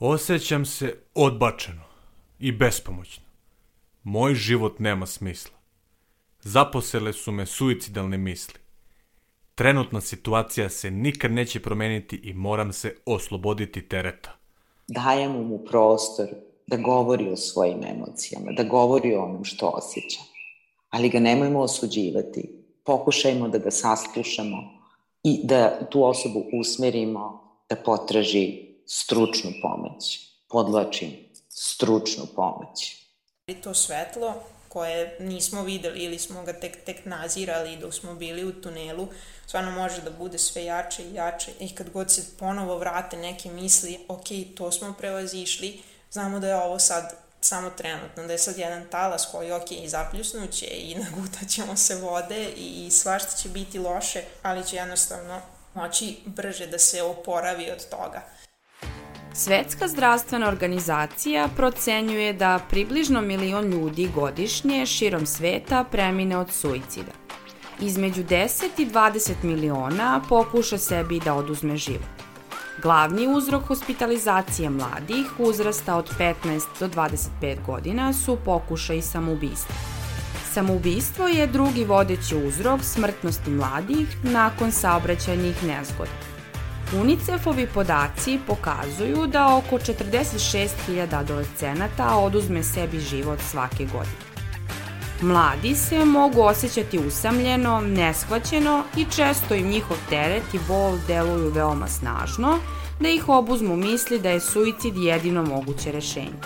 Osjećam se odbačeno i bespomoćno. Moj život nema smisla. Zaposele su me suicidalne misli. Trenutna situacija se nikad neće promeniti i moram se osloboditi tereta. Dajemo mu prostor da govori o svojim emocijama, da govori o onom što osjeća. Ali ga nemojmo osuđivati. Pokušajmo da ga saslušamo i da tu osobu usmerimo da potraži stručnu pomoć. Podlačim, stručnu pomoć. I to svetlo koje nismo videli ili smo ga tek, tek nazirali dok smo bili u tunelu, stvarno može da bude sve jače i jače i kad god se ponovo vrate neke misli, ok, to smo prevazišli, znamo da je ovo sad samo trenutno, da je sad jedan talas koji, ok, i zapljusnuće i nagutaćemo se vode i svašta će biti loše, ali će jednostavno moći brže da se oporavi od toga. Svetska zdravstvena organizacija procenjuje da približno milion ljudi godišnje širom sveta premine od suicida. Između 10 i 20 miliona pokuša sebi da oduzme život. Glavni uzrok hospitalizacije mladih uzrasta od 15 do 25 godina su pokušaj samoubistva. Samoubistvo je drugi vodeći uzrok smrtnosti mladih nakon saobraćajnih nezgoda. UNICEF-ovi podaci pokazuju da oko 46.000 adolescenata oduzme sebi život svake godine. Mladi se mogu osjećati usamljeno, neshvaćeno i često im njihov teret i bol deluju veoma snažno, da ih obuzmu misli da je suicid jedino moguće rešenje.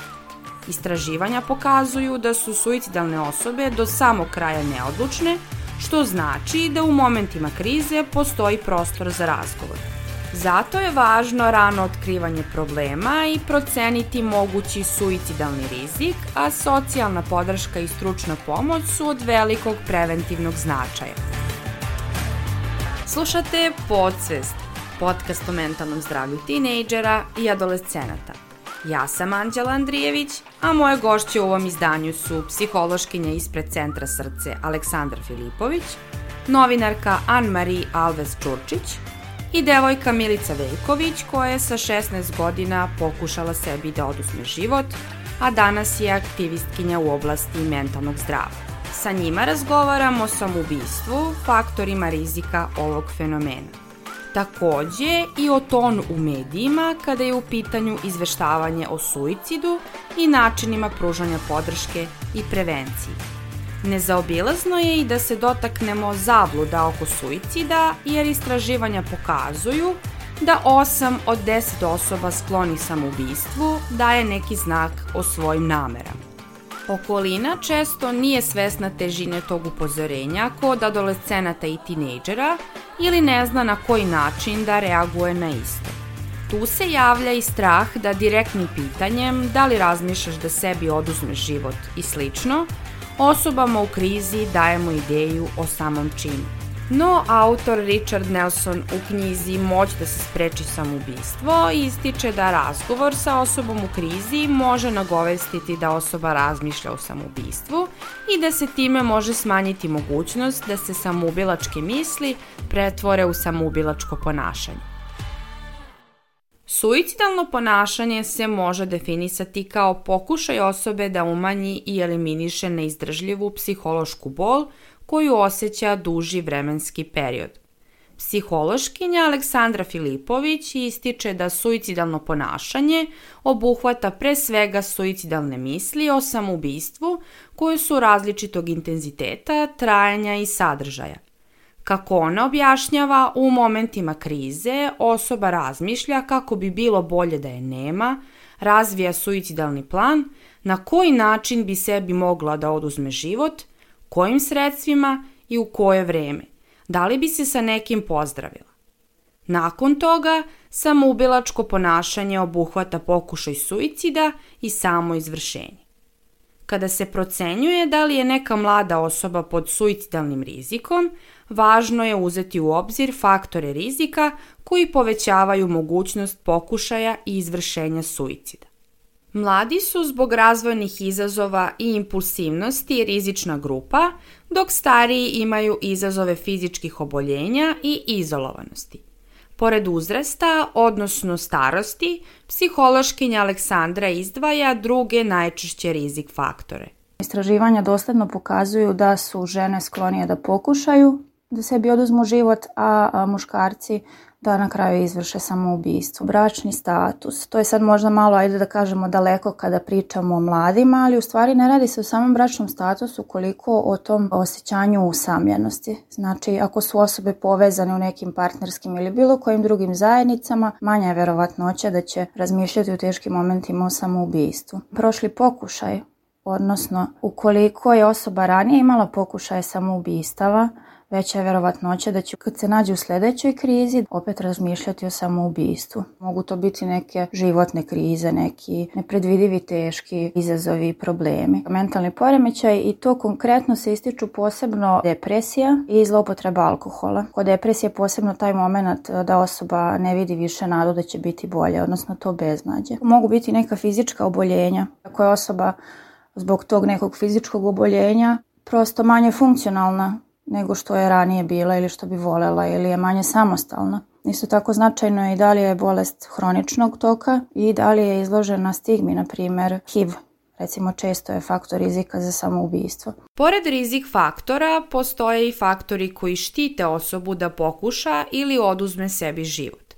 Istraživanja pokazuju da su suicidalne osobe do samog kraja neodlučne, što znači da u momentima krize postoji prostor za razgovor. Zato je važno rano otkrivanje problema i proceniti mogući suicidalni rizik, a socijalna podrška i stručna pomoć su od velikog preventivnog značaja. Slušate Podsvest, podcast o mentalnom zdravlju tinejdžera i adolescenata. Ja sam Anđela Andrijević, a moje gošće u ovom izdanju su psihološkinja ispred Centra srce Aleksandra Filipović, novinarka Anne-Marie Alves Čurčić, i devojka Milica Veljković koja je sa 16 godina pokušala sebi da oduzme život, a danas je aktivistkinja u oblasti mentalnog zdravlja. Sa njima razgovaramo o samobistvu, faktorima rizika ovog fenomena. Takođe i o tonu u medijima kada je u pitanju izveštavanje o suicidu i načinima pružanja podrške i prevenciji. Nezaobilazno je i da se dotaknemo zabluda oko suicida, jer istraživanja pokazuju da 8 od 10 osoba skloni samoubistvu daje neki znak o svojim namerama. Okolina često nije svesna težine tog upozorenja kod adolescenata i tinejdžera ili ne zna na koji način da reaguje na isto. Tu se javlja i strah da direktnim pitanjem da li razmišljaš da sebi oduzmeš život i slično, Osobama u krizi dajemo ideju o samom činu. No, autor Richard Nelson u knjizi Moć da se spreči samoubistvo ističe da razgovor sa osobom u krizi može nagovestiti da osoba razmišlja o samoubistvu i da se time može smanjiti mogućnost da se samoubilačke misli pretvore u samoubilačko ponašanje. Suicidalno ponašanje se može definisati kao pokušaj osobe da umanji i eliminiše neizdržljivu psihološku bol koju osjeća duži vremenski period. Psihološkinja Aleksandra Filipović ističe da suicidalno ponašanje obuhvata pre svega suicidalne misli o samoubistvu koje su različitog intenziteta, trajanja i sadržaja – Kako ona objašnjava, u momentima krize osoba razmišlja kako bi bilo bolje da je nema, razvija suicidalni plan, na koji način bi sebi mogla da oduzme život, kojim sredstvima i u koje vreme. Da li bi se sa nekim pozdravila? Nakon toga, samoubilačko ponašanje obuhvata pokušaj suicida i samo izvršenje. Kada se procenjuje da li je neka mlada osoba pod suicidalnim rizikom, važno je uzeti u obzir faktore rizika koji povećavaju mogućnost pokušaja i izvršenja suicida. Mladi su zbog razvojnih izazova i impulsivnosti rizična grupa, dok stariji imaju izazove fizičkih oboljenja i izolovanosti. Pored uzrasta, odnosno starosti, psihološkinja Aleksandra izdvaja druge najčešće rizik faktore. Istraživanja dosledno pokazuju da su žene sklonije da pokušaju da sebi oduzmu život, a muškarci da na kraju izvrše samoubistvo. Bračni status, to je sad možda malo, ajde da kažemo, daleko kada pričamo o mladima, ali u stvari ne radi se o samom bračnom statusu koliko o tom osjećanju usamljenosti. Znači, ako su osobe povezane u nekim partnerskim ili bilo kojim drugim zajednicama, manja je verovatnoća da će razmišljati u teškim momentima o samoubistvu. Prošli pokušaj, odnosno ukoliko je osoba ranije imala pokušaje samoubistava, veća je verovatnoća da će kad se nađe u sledećoj krizi opet razmišljati o samoubistvu. Mogu to biti neke životne krize, neki nepredvidivi teški izazovi i problemi. Mentalni poremećaj i to konkretno se ističu posebno depresija i zloupotreba alkohola. Kod depresije posebno taj moment da osoba ne vidi više nadu da će biti bolje, odnosno to beznađe. Mogu biti neka fizička oboljenja. Ako je osoba zbog tog nekog fizičkog oboljenja prosto manje funkcionalna nego što je ranije bila ili što bi volela ili je manje samostalna. Isto tako značajno je i da li je bolest hroničnog toka i da li je izložena stigmi, na primer HIV, recimo često je faktor rizika za samoubistvo. Pored rizik faktora, postoje i faktori koji štite osobu da pokuša ili oduzme sebi život.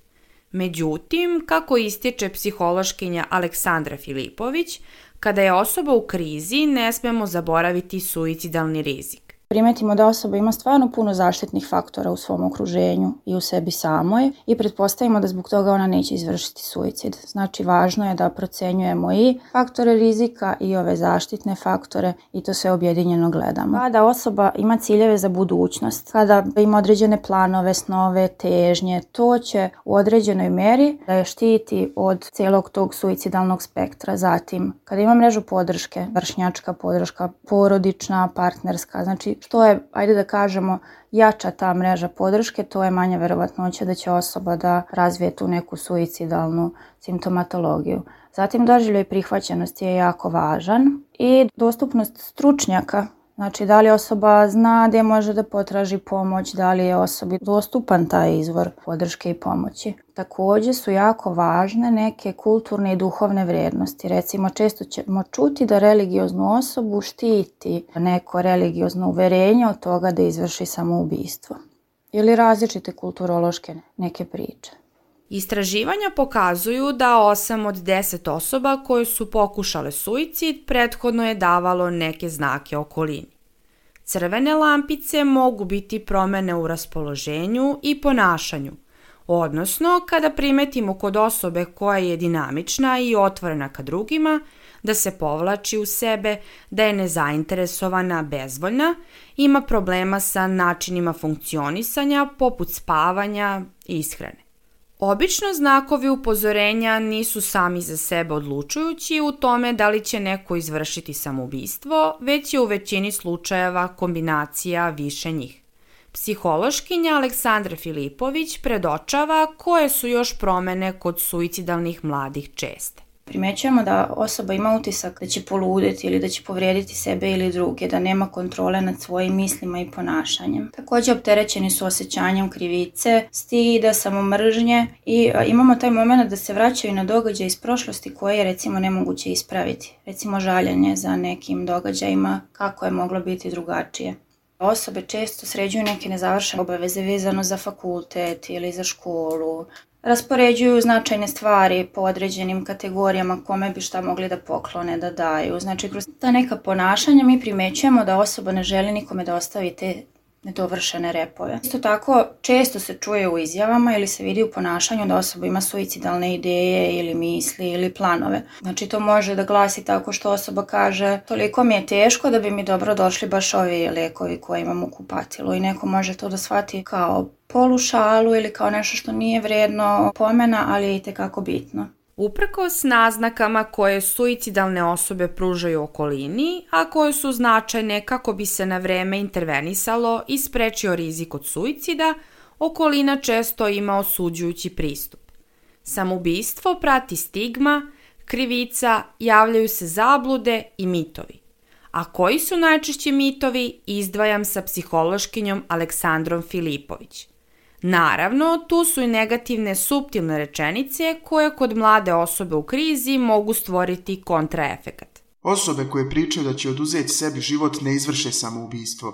Međutim, kako ističe psihološkinja Aleksandra Filipović, kada je osoba u krizi, ne smemo zaboraviti suicidalni rizik primetimo da osoba ima stvarno puno zaštitnih faktora u svom okruženju i u sebi samoj i pretpostavimo da zbog toga ona neće izvršiti suicid. Znači, važno je da procenjujemo i faktore rizika i ove zaštitne faktore i to sve objedinjeno gledamo. Kada osoba ima ciljeve za budućnost, kada ima određene planove, snove, težnje, to će u određenoj meri da je štiti od celog tog suicidalnog spektra. Zatim, kada ima mrežu podrške, vršnjačka podrška, porodična, partnerska, znači što je, ajde da kažemo, jača ta mreža podrške, to je manja verovatnoća da će osoba da razvije tu neku suicidalnu simptomatologiju. Zatim doživljaj prihvaćenosti je jako važan i dostupnost stručnjaka Znači, da li osoba zna gde može da potraži pomoć, da li je osobi dostupan taj izvor podrške i pomoći. Takođe su jako važne neke kulturne i duhovne vrednosti. Recimo, često ćemo čuti da religioznu osobu štiti neko religiozno uverenje od toga da izvrši samoubistvo. Ili različite kulturološke neke priče. Istraživanja pokazuju da 8 od 10 osoba koje su pokušale suicid prethodno je davalo neke znake okolini. Crvene lampice mogu biti promene u raspoloženju i ponašanju, odnosno kada primetimo kod osobe koja je dinamična i otvorena ka drugima, da se povlači u sebe, da je nezainteresovana, bezvoljna, ima problema sa načinima funkcionisanja poput spavanja i ishrane. Obično znakovi upozorenja nisu sami za sebe odlučujući u tome da li će neko izvršiti samoubistvo, već je u većini slučajeva kombinacija više njih. Psihološkinja Aleksandra Filipović predočava koje su još promene kod suicidalnih mladih česte. Primećujemo da osoba ima utisak da će poludeti ili da će povrijediti sebe ili druge, da nema kontrole nad svojim mislima i ponašanjem. Takođe opterećeni su osjećanjem krivice, stida, samomržnje i imamo taj moment da se vraćaju na događaj iz prošlosti koje je recimo nemoguće ispraviti. Recimo žaljenje za nekim događajima kako je moglo biti drugačije. Osobe često sređuju neke nezavršene obaveze vezano za fakultet ili za školu, raspoređuju značajne stvari po određenim kategorijama kome bi šta mogli da poklone, da daju. Znači, kroz ta neka ponašanja mi primećujemo da osoba ne želi nikome da ostavi te nedovršene repove. Isto tako, često se čuje u izjavama ili se vidi u ponašanju da osoba ima suicidalne ideje ili misli ili planove. Znači, to može da glasi tako što osoba kaže toliko mi je teško da bi mi dobro došli baš ovi lekovi koje imam u kupatilu i neko može to da shvati kao polušalu ili kao nešto što nije vredno pomena, ali je i tekako bitno. Uprkos naznakama koje suicidalne osobe pružaju okolini, a koje su značajne kako bi se na vreme intervenisalo i sprečio rizik od suicida, okolina često ima osuđujući pristup. Samubistvo prati stigma, krivica, javljaju se zablude i mitovi. A koji su najčešći mitovi izdvajam sa psihološkinjom Aleksandrom Filipović. Naravno, tu su i negativne subtilne rečenice koje kod mlade osobe u krizi mogu stvoriti kontraefekat. Osobe koje pričaju da će oduzeti sebi život ne izvrše samoubistvo.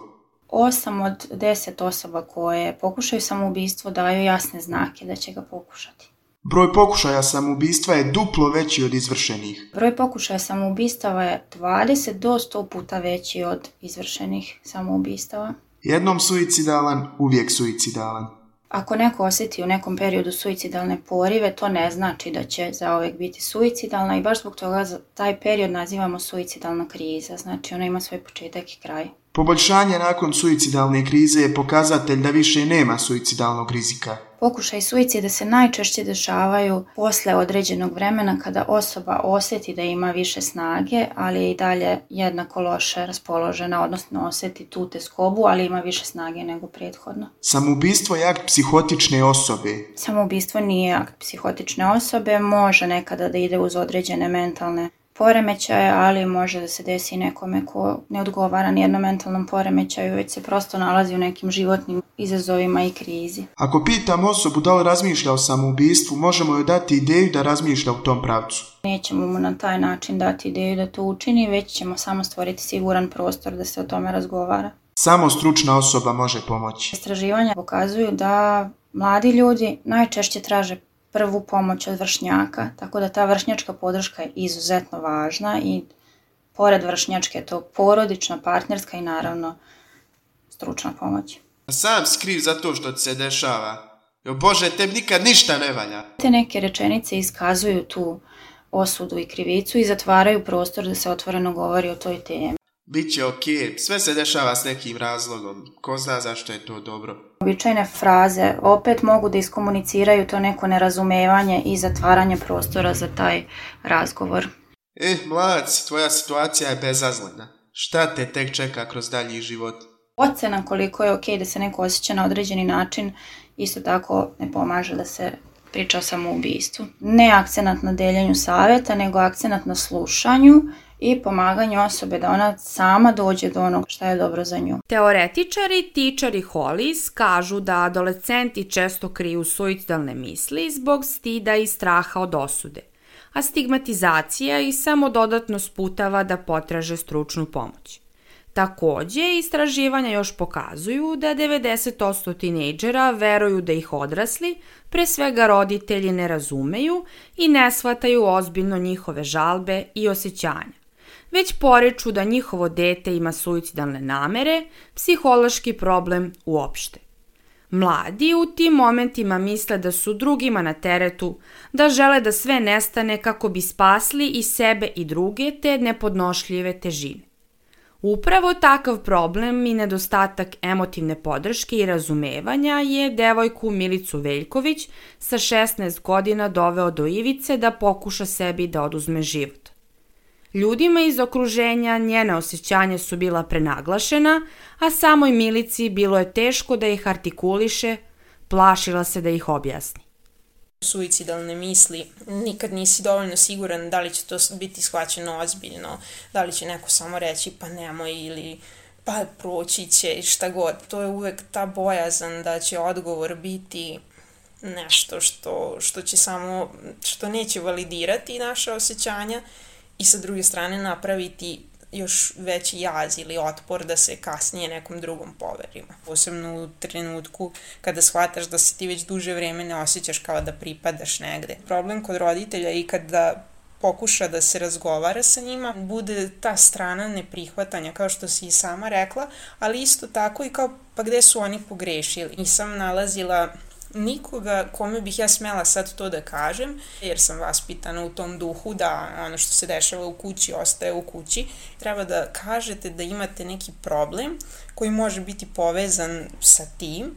Osam od deset osoba koje pokušaju samoubistvo daju jasne znake da će ga pokušati. Broj pokušaja samoubistva je duplo veći od izvršenih. Broj pokušaja samoubistava je 20 do 100 puta veći od izvršenih samoubistava. Jednom suicidalan, uvijek suicidalan. Ako neko osjeti u nekom periodu suicidalne porive, to ne znači da će zaovek biti suicidalna i baš zbog toga taj period nazivamo suicidalna kriza. Znači ona ima svoj početak i kraj. Poboljšanje nakon suicidalne krize je pokazatelj da više nema suicidalnog rizika. Pokušaj suicida se najčešće dešavaju posle određenog vremena kada osoba osjeti da ima više snage, ali je i dalje jednako loše raspoložena, odnosno osjeti tu teskobu, ali ima više snage nego prethodno. Samoubistvo je akt psihotične osobe. Samoubistvo nije akt psihotične osobe, može nekada da ide uz određene mentalne poremećaje, ali može da se desi nekome ko ne odgovara ni jednom mentalnom poremećaju, već se prosto nalazi u nekim životnim izazovima i krizi. Ako pitam osobu da li razmišlja o samoubistvu, možemo joj dati ideju da razmišlja u tom pravcu. Nećemo mu na taj način dati ideju da to učini, već ćemo samo stvoriti siguran prostor da se o tome razgovara. Samo stručna osoba može pomoći. Istraživanja pokazuju da mladi ljudi najčešće traže prvu pomoć od vršnjaka, tako da ta vršnjačka podrška je izuzetno važna i pored vršnjačke je to porodična, partnerska i naravno stručna pomoć. Sam skriv za to što ti se dešava. Jo Bože, tebi nikad ništa ne valja. Te neke rečenice iskazuju tu osudu i krivicu i zatvaraju prostor da se otvoreno govori o toj temi. Biće okej, okay. sve se dešava s nekim razlogom. Ko zna zašto je to dobro. Običajne fraze opet mogu da iskomuniciraju to neko nerazumevanje i zatvaranje prostora za taj razgovor. Eh, mlad, tvoja situacija je bezazlena. Šta te tek čeka kroz dalji život? Ocena koliko je okej okay da se neko osjeća na određeni način isto tako ne pomaže da se priča o samoubistvu. Ne akcenat na deljenju saveta, nego akcenat na slušanju i pomaganju osobe da ona sama dođe do onog šta je dobro za nju. Teoretičari Tičari Hollis kažu da adolescenti često kriju suicidalne misli zbog stida i straha od osude, a stigmatizacija ih samo dodatno sputava da potraže stručnu pomoć. Takođe, istraživanja još pokazuju da 90% tinejdžera veruju da ih odrasli, pre svega roditelji, ne razumeju i ne shvataju ozbiljno njihove žalbe i osjećanja već poreču da njihovo dete ima suicidalne namere, psihološki problem uopšte. Mladi u tim momentima misle da su drugima na teretu, da žele da sve nestane kako bi spasli i sebe i druge te nepodnošljive težine. Upravo takav problem i nedostatak emotivne podrške i razumevanja je devojku Milicu Veljković sa 16 godina doveo do ivice da pokuša sebi da oduzme život. Ljudima iz okruženja njene osjećanja su bila prenaglašena, a samoj Milici bilo je teško da ih artikuliše, plašila se da ih objasni. Suicidalne misli, nikad nisi dovoljno siguran da li će to biti shvaćeno ozbiljno, da li će neko samo reći pa nemoj ili pa proći će šta god. To je uvek ta bojazan da će odgovor biti nešto što, što će samo, što neće validirati naše osjećanja i sa druge strane napraviti još veći jaz ili otpor da se kasnije nekom drugom poverimo. Posebno u trenutku kada shvataš da se ti već duže vreme ne osjećaš kao da pripadaš negde. Problem kod roditelja i kada pokuša da se razgovara sa njima, bude ta strana neprihvatanja, kao što si i sama rekla, ali isto tako i kao pa gde su oni pogrešili. Nisam nalazila nikoga kome bih ja smela sad to da kažem, jer sam vaspitana u tom duhu da ono što se dešava u kući ostaje u kući. Treba da kažete da imate neki problem koji može biti povezan sa tim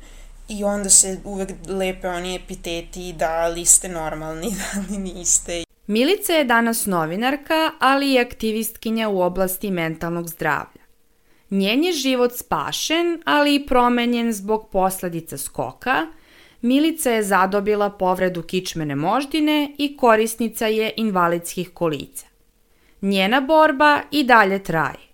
i onda se uvek lepe oni epiteti da li ste normalni, da li niste. Milica je danas novinarka, ali i aktivistkinja u oblasti mentalnog zdravlja. Njen je život spašen, ali i promenjen zbog posledica skoka – Milica je zadobila povredu kičmene moždine i korisnica je invalidskih kolica. Njena borba i dalje traje.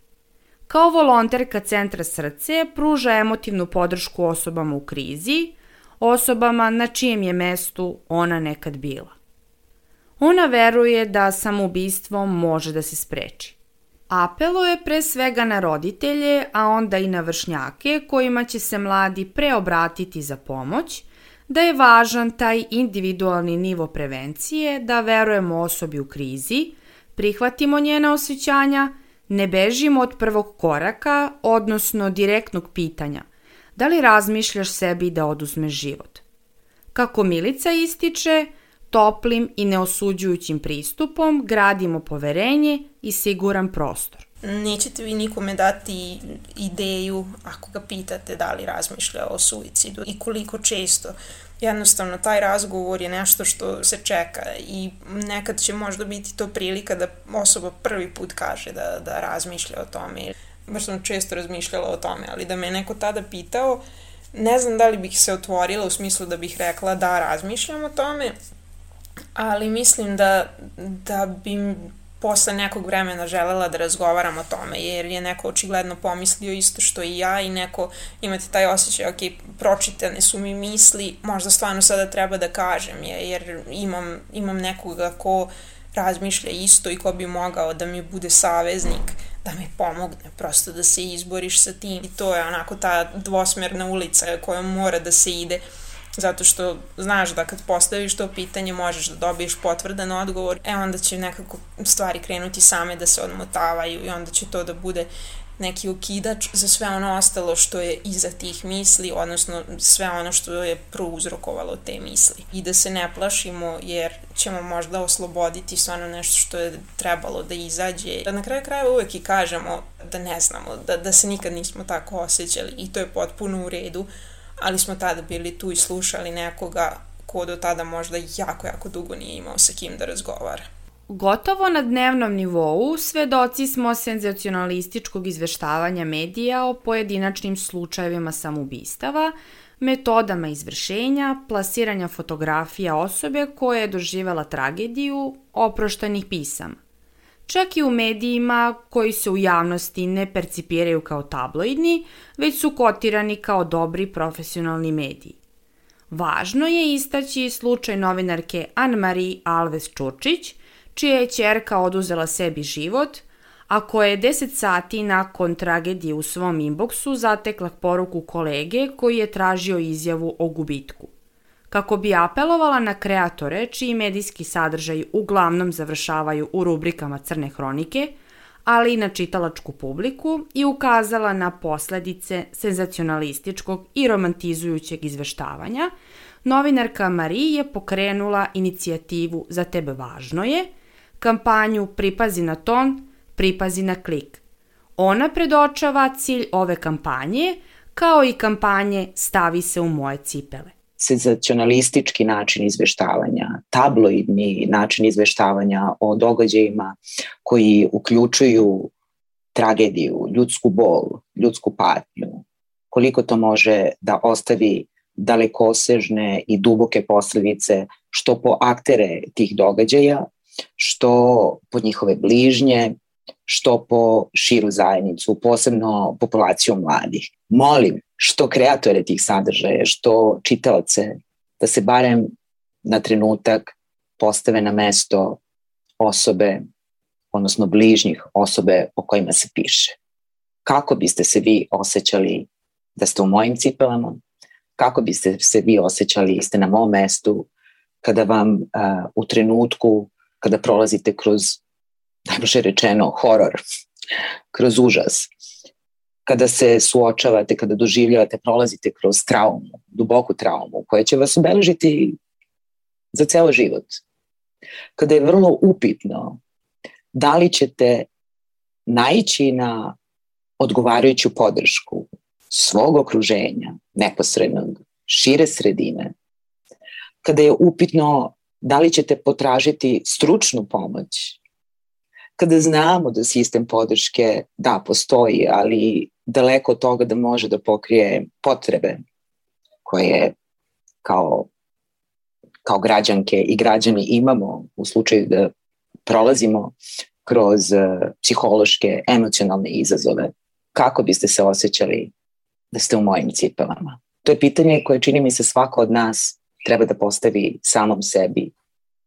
Kao volonterka Centra srce pruža emotivnu podršku osobama u krizi, osobama na čijem je mestu ona nekad bila. Ona veruje da samoubistvo može da se spreči. Apeluje pre svega na roditelje, a onda i na vršnjake kojima će se mladi preobratiti za pomoć, da je važan taj individualni nivo prevencije, da verujemo osobi u krizi, prihvatimo njena osjećanja, ne bežimo od prvog koraka, odnosno direktnog pitanja – da li razmišljaš sebi da oduzmeš život? Kako Milica ističe, toplim i neosuđujućim pristupom gradimo poverenje i siguran prostor. Nećete vi nikome dati ideju ako ga pitate da li razmišlja o suicidu i koliko često. Jednostavno, taj razgovor je nešto što se čeka i nekad će možda biti to prilika da osoba prvi put kaže da, da razmišlja o tome. Baš sam često razmišljala o tome, ali da me neko tada pitao, ne znam da li bih se otvorila u smislu da bih rekla da razmišljam o tome, ali mislim da, da bi posle nekog vremena želela da razgovaram o tome, jer je neko očigledno pomislio isto što i ja i neko imate taj osjećaj, ok, pročitane su mi misli, možda stvarno sada treba da kažem je, jer imam, imam nekoga ko razmišlja isto i ko bi mogao da mi bude saveznik, da mi pomogne, prosto da se izboriš sa tim. I to je onako ta dvosmerna ulica kojom mora da se ide. Zato što znaš da kad postaviš to pitanje možeš da dobiješ potvrdan odgovor, e onda će nekako stvari krenuti same da se odmotavaju i onda će to da bude neki ukidač za sve ono ostalo što je iza tih misli, odnosno sve ono što je prouzrokovalo te misli. I da se ne plašimo jer ćemo možda osloboditi sve ono nešto što je trebalo da izađe. Da na kraju krajeva uvek i kažemo da ne znamo, da, da se nikad nismo tako osjećali i to je potpuno u redu, ali smo tada bili tu i slušali nekoga ko do tada možda jako, jako dugo nije imao sa kim da razgovara. Gotovo na dnevnom nivou svedoci smo senzacionalističkog izveštavanja medija o pojedinačnim slučajevima samobistava, metodama izvršenja, plasiranja fotografija osobe koja je doživela tragediju, oproštanih pisama čak i u medijima koji se u javnosti ne percipiraju kao tabloidni, već su kotirani kao dobri profesionalni mediji. Važno je istaći slučaj novinarke Anne-Marie Alves Čurčić, čija je čerka oduzela sebi život, a koja je 10 sati nakon tragedije u svom inboksu zatekla poruku kolege koji je tražio izjavu o gubitku kako bi apelovala na kreatore čiji medijski sadržaj uglavnom završavaju u rubrikama Crne hronike, ali i na čitalačku publiku i ukazala na posledice senzacionalističkog i romantizujućeg izveštavanja, novinarka Marie je pokrenula inicijativu Za tebe važno je, kampanju Pripazi na ton, pripazi na klik. Ona predočava cilj ove kampanje, kao i kampanje Stavi se u moje cipele senzacionalistički način izveštavanja, tabloidni način izveštavanja o događajima koji uključuju tragediju, ljudsku bol, ljudsku patnju, koliko to može da ostavi dalekosežne i duboke posledice što po aktere tih događaja, što po njihove bližnje, što po širu zajednicu, posebno populaciju mladih. Molim što kreatore tih sadržaja, što čitaoce, da se barem na trenutak postave na mesto osobe, odnosno bližnjih osobe o kojima se piše. Kako biste se vi osjećali da ste u mojim cipelama? Kako biste se vi osjećali ste na mom mestu kada vam uh, u trenutku kada prolazite kroz najbolje rečeno, horor, kroz užas. Kada se suočavate, kada doživljavate, prolazite kroz traumu, duboku traumu, koja će vas obeležiti za ceo život. Kada je vrlo upitno da li ćete naići na odgovarajuću podršku svog okruženja, neposrednog, šire sredine, kada je upitno da li ćete potražiti stručnu pomoć kada znamo da sistem podrške da postoji, ali daleko od toga da može da pokrije potrebe koje kao, kao građanke i građani imamo u slučaju da prolazimo kroz uh, psihološke, emocionalne izazove. Kako biste se osjećali da ste u mojim cipelama? To je pitanje koje čini mi se svako od nas treba da postavi samom sebi,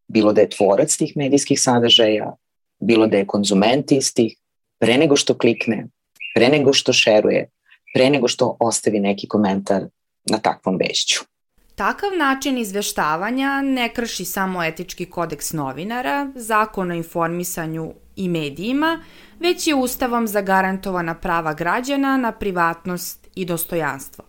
bilo da je tvorac tih medijskih sadržaja, bilo da je konzument istih, pre nego što klikne, pre nego što šeruje, pre nego što ostavi neki komentar na takvom vešću. Takav način izveštavanja ne krši samo etički kodeks novinara, zakon o informisanju i medijima, već je Ustavom zagarantovana prava građana na privatnost i dostojanstvo.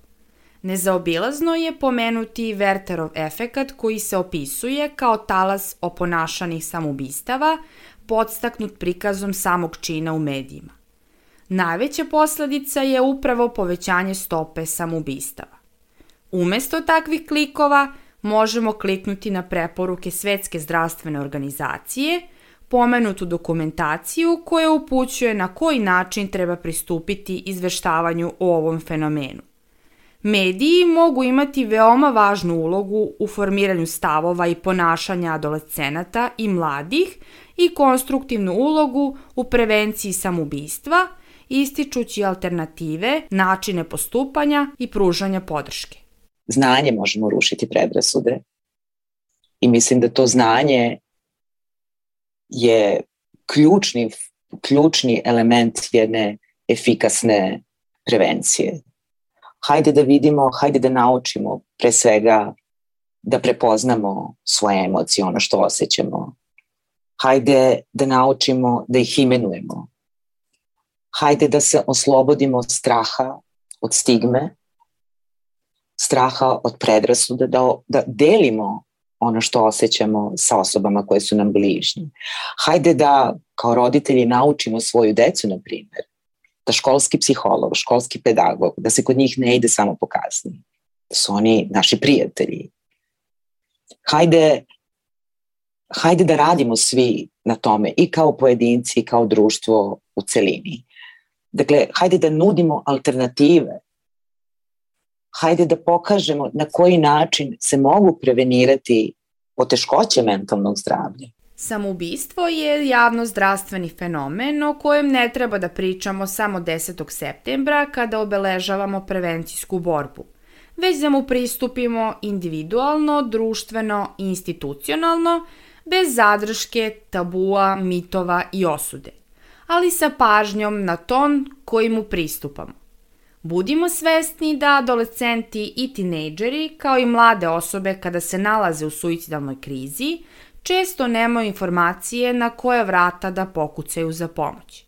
Nezaobilazno je pomenuti Werterov efekat koji se opisuje kao talas oponašanih samobistava, podstaknut prikazom samog čina u medijima. Najveća posledica je upravo povećanje stope samobistava. Umesto takvih klikova možemo kliknuti na preporuke Svetske zdravstvene organizacije, pomenutu dokumentaciju koja upućuje na koji način treba pristupiti izveštavanju o ovom fenomenu. Mediji mogu imati veoma važnu ulogu u formiranju stavova i ponašanja adolescenata i mladih i konstruktivnu ulogu u prevenciji samobistva, ističući alternative, načine postupanja i pružanja podrške. Znanje možemo rušiti predrasude i mislim da to znanje je ključni, ključni element jedne efikasne prevencije hajde da vidimo, hajde da naučimo pre svega da prepoznamo svoje emocije, ono što osjećamo. Hajde da naučimo da ih imenujemo. Hajde da se oslobodimo straha od stigme, straha od predrasuda, da, da delimo ono što osjećamo sa osobama koje su nam bližnje. Hajde da kao roditelji naučimo svoju decu, na primjer, da školski psiholog, školski pedagog, da se kod njih ne ide samo po kazni. Da su oni naši prijatelji. Hajde, hajde da radimo svi na tome i kao pojedinci i kao društvo u celini. Dakle, hajde da nudimo alternative. Hajde da pokažemo na koji način se mogu prevenirati poteškoće mentalnog zdravlja. Samoubistvo je javno zdravstveni fenomen o kojem ne treba da pričamo samo 10. septembra kada obeležavamo prevencijsku borbu, već da mu pristupimo individualno, društveno i institucionalno, bez zadrške, tabua, mitova i osude, ali sa pažnjom na ton koji mu pristupamo. Budimo svesni da adolescenti i tinejdžeri, kao i mlade osobe kada se nalaze u suicidalnoj krizi, često nemaju informacije na koje vrata da pokucaju za pomoć.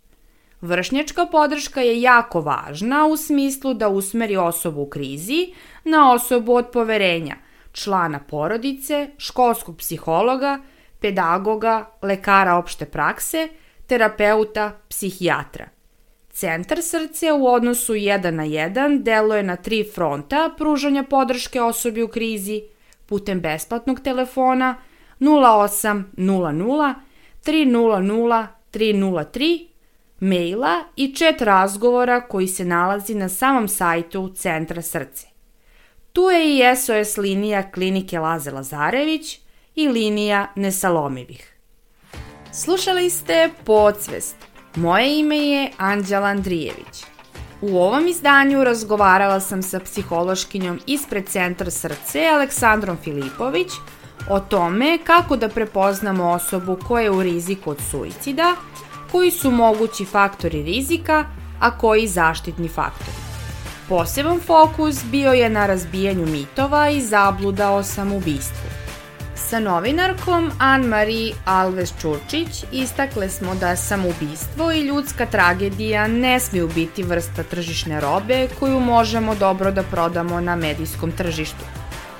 Vršnjačka podrška je jako važna u smislu da usmeri osobu u krizi na osobu od poverenja, člana porodice, školskog psihologa, pedagoga, lekara opšte prakse, terapeuta, psihijatra. Centar srce u odnosu 1 na 1 deluje na tri fronta pružanja podrške osobi u krizi putem besplatnog telefona – 0800 300 303, maila i chat razgovora koji se nalazi na samom sajtu Centra srce. Tu je i SOS linija klinike Laze Lazarević i linija Nesalomivih. Slušali ste Podsvest. Moje ime je Anđela Andrijević. U ovom izdanju razgovarala sam sa psihološkinjom ispred Centra srce Aleksandrom Filipović, o tome kako da prepoznamo osobu koja je u riziku od suicida, koji su mogući faktori rizika, a koji zaštitni faktori. Poseban fokus bio je na razbijanju mitova i zabluda o samoubistvu. Sa novinarkom Anne-Marie Alves Čurčić istakle smo da samoubistvo i ljudska tragedija ne smiju biti vrsta tržišne robe koju možemo dobro da prodamo na medijskom tržištu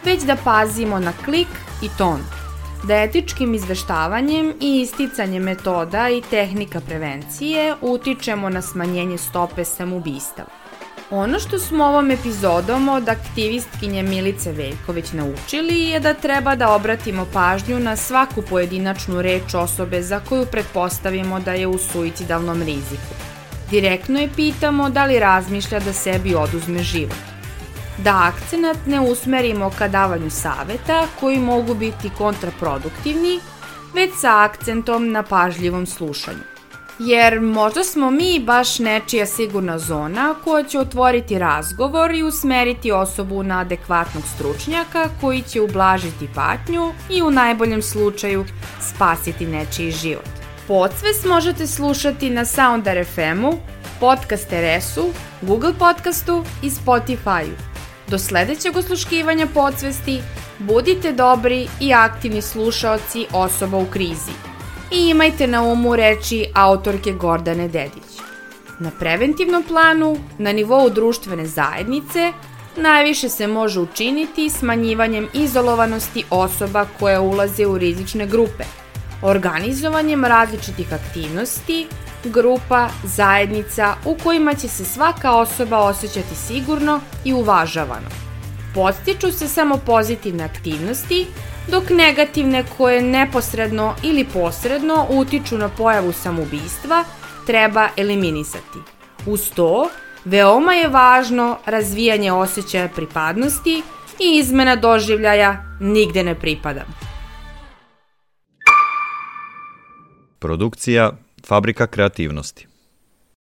već da pazimo na klik i ton, da etičkim izveštavanjem i isticanjem metoda i tehnika prevencije utičemo na smanjenje stope samoubistava. Ono što smo ovom epizodom od aktivistkinje Milice Veljković naučili je da treba da obratimo pažnju na svaku pojedinačnu reč osobe za koju pretpostavimo da je u suicidalnom riziku. Direktno je pitamo da li razmišlja da sebi oduzme život da akcenat ne usmerimo ka davanju saveta koji mogu biti kontraproduktivni, već sa akcentom na pažljivom slušanju. jer možda smo mi baš nečija sigurna zona koja će otvoriti razgovor i usmeriti osobu na adekvatnog stručnjaka koji će ublažiti patnju i u najboljem slučaju spasiti nečiji život. Podsvest možete slušati na Soundar FM-u, Podcast RS-u, Google Podcastu i Spotify-u. Do sledećeg osluškivanja podsvesti budite dobri i aktivni slušaoci osoba u krizi i imajte na umu reči autorke Gordane Dedić. Na preventivnom planu, na nivou društvene zajednice, najviše se može učiniti smanjivanjem izolovanosti osoba koje ulaze u rizične grupe, organizovanjem različitih aktivnosti, grupa, zajednica u kojima će se svaka osoba osjećati sigurno i uvažavano. Podstiču se samo pozitivne aktivnosti dok negativne koje neposredno ili posredno utiču na pojavu samoubistva treba eliminisati. Uz to, veoma je važno razvijanje osjećaja pripadnosti i izmena doživljaja nigde ne pripadam. Produkcija Fabrika kreativnosti